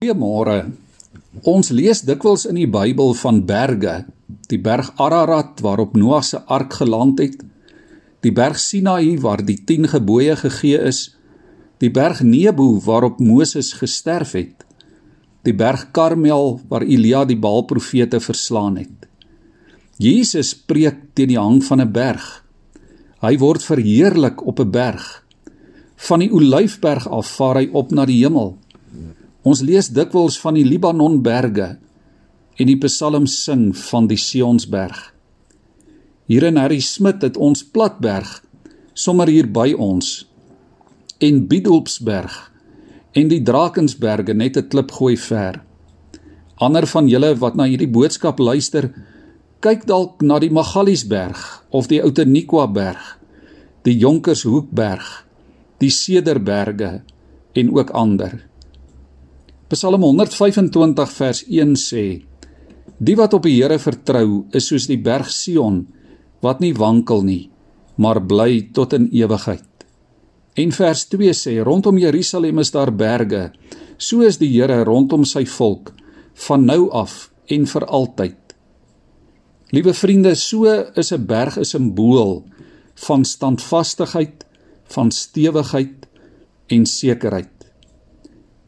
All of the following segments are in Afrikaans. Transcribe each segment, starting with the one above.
Goeiemôre. Ons lees dikwels in die Bybel van berge, die berg Ararat waarop Noag se ark geland het, die berg Sinaï waar die 10 gebooie gegee is, die berg Nebo waarop Moses gesterf het, die berg Karmel waar Elia die Baalprofete verslaan het. Jesus preek teen die hang van 'n berg. Hy word verheerlik op 'n berg. Van die Olyfberg af vaar hy op na die hemel. Ons lees dikwels van die Libanonberge en die Psalm sing van die Sionsberg. Hier in Harry Smit het ons Platberg sommer hier by ons en Bidulpsberg en die Drakensberge net 'n klip gooi ver. Ander van julle wat na hierdie boodskap luister, kyk dalk na die Magaliesberg of die Outeniqua berg, die Jonkershoekberg, die Cederberge en ook ander. Psalm 125 vers 1 sê: Die wat op die Here vertrou, is soos die berg Sion wat nie wankel nie, maar bly tot in ewigheid. En vers 2 sê: Rondom Jerusalem is daar berge, so is die Here rondom sy volk van nou af en vir altyd. Liewe vriende, so is 'n berg 'n simbool van standvastigheid, van stewigheid en sekerheid.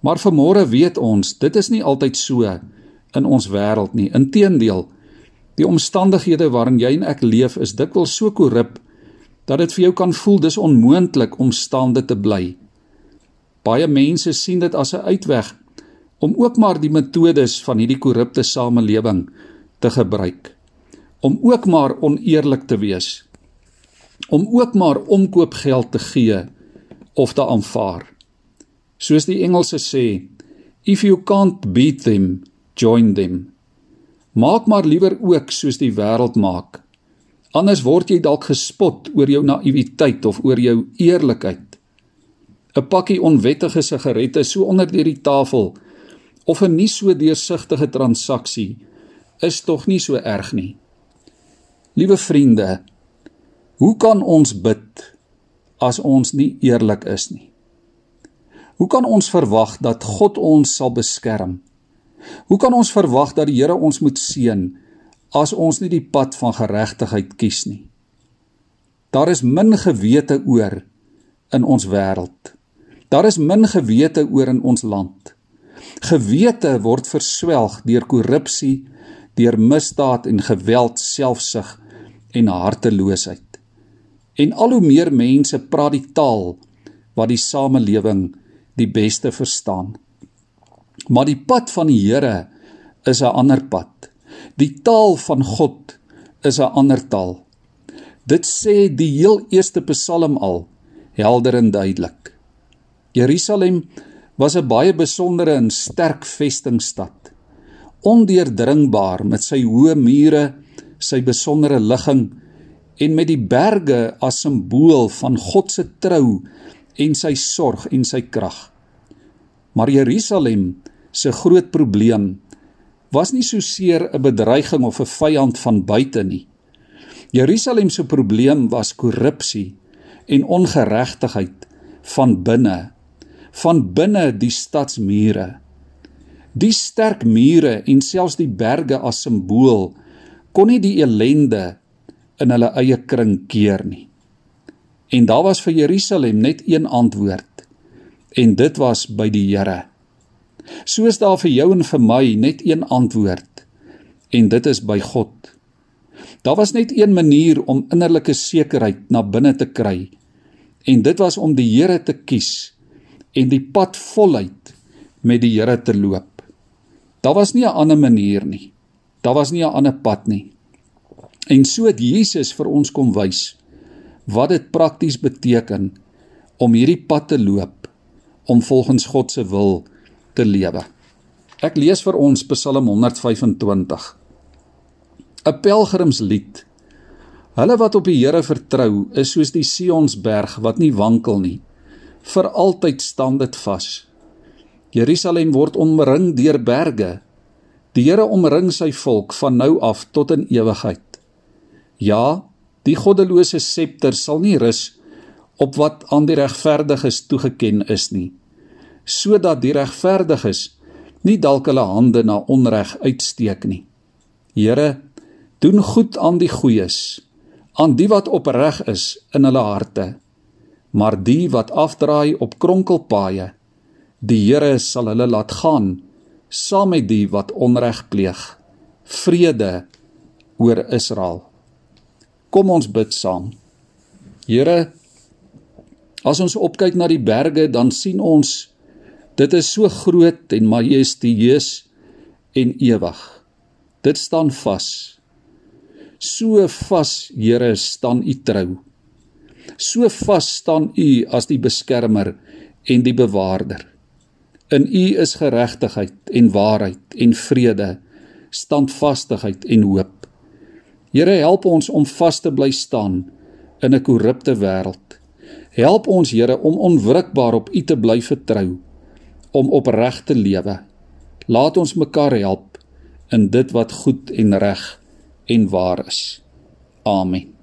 Maar vanmôre weet ons, dit is nie altyd so in ons wêreld nie. Inteendeel, die omstandighede waarin jy en ek leef is dikwels so korrup dat dit vir jou kan voel dis onmoontlik om staande te bly. Baie mense sien dit as 'n uitweg om ook maar die metodes van hierdie korrupte samelewing te gebruik. Om ook maar oneerlik te wees. Om ook maar omkoopgeld te gee of te aanvaar. Soos die Engelse sê, if you can't beat them, join them. Maak maar liewer ook soos die wêreld maak. Anders word jy dalk gespot oor jou naïwiteit of oor jou eerlikheid. 'n Pakkie onwettige sigarette so onder deur die tafel of 'n nie so deursigtige transaksie is tog nie so erg nie. Liewe vriende, hoe kan ons bid as ons nie eerlik is nie? Hoe kan ons verwag dat God ons sal beskerm? Hoe kan ons verwag dat die Here ons moet seën as ons nie die pad van geregtigheid kies nie? Daar is min gewete oor in ons wêreld. Daar is min gewete oor in ons land. Gewete word verswelg deur korrupsie, deur misdaad en geweld, selfsug en harteloosheid. En al hoe meer mense praat die taal wat die samelewing die beste verstaan. Maar die pad van die Here is 'n ander pad. Die taal van God is 'n ander taal. Dit sê die heel eerste Psalm al helder en duidelik. Jerusalem was 'n baie besondere en sterk vestingstad. Ondeurdringbaar met sy hoë mure, sy besondere ligging en met die berge as simbool van God se trou en sy sorg en sy krag. Maar Jerusalem se groot probleem was nie so seer 'n bedreiging of 'n vyand van buite nie. Jerusalem se probleem was korrupsie en ongeregtigheid van binne, van binne die stadsmure. Die sterk mure en selfs die berge as simbool kon nie die elende in hulle eie kring keer nie. En daar was vir Jerusalem net een antwoord. En dit was by die Here. Soos daar vir jou en vir my net een antwoord. En dit is by God. Daar was net een manier om innerlike sekerheid na binne te kry. En dit was om die Here te kies en die pad voluit met die Here te loop. Daar was nie 'n ander manier nie. Daar was nie 'n ander pad nie. En so het Jesus vir ons kom wys wat dit prakties beteken om hierdie pad te loop om volgens God se wil te lewe. Ek lees vir ons Psalm 125. 'n Pelgrimslied. Hulle wat op die Here vertrou, is soos die Sionsberg wat nie wankel nie. Vir altyd staan dit vas. Jerusalem word omring deur berge. Die Here omring sy volk van nou af tot in ewigheid. Ja, Die goddelose septer sal nie rus op wat aan die regverdiges toegeken is nie, sodat die regverdiges nie dalk hulle hande na onreg uitsteek nie. Here, doen goed aan die goeies, aan die wat opreg is in hulle harte, maar die wat afdraai op kronkelpaaie, die Here sal hulle laat gaan saam met die wat onreg pleeg. Vrede oor Israel. Kom ons bid saam. Here, as ons opkyk na die berge, dan sien ons dit is so groot en majestueus en ewig. Dit staan vas. So vas, Here, staan U trou. So vas staan U as die beskermer en die bewaarder. In U is geregtigheid en waarheid en vrede, standvastigheid en hoop. Here help ons om vas te bly staan in 'n korrupte wêreld. Help ons Here om onwrikbaar op U te bly vertrou, om opreg te lewe. Laat ons mekaar help in dit wat goed en reg en waar is. Amen.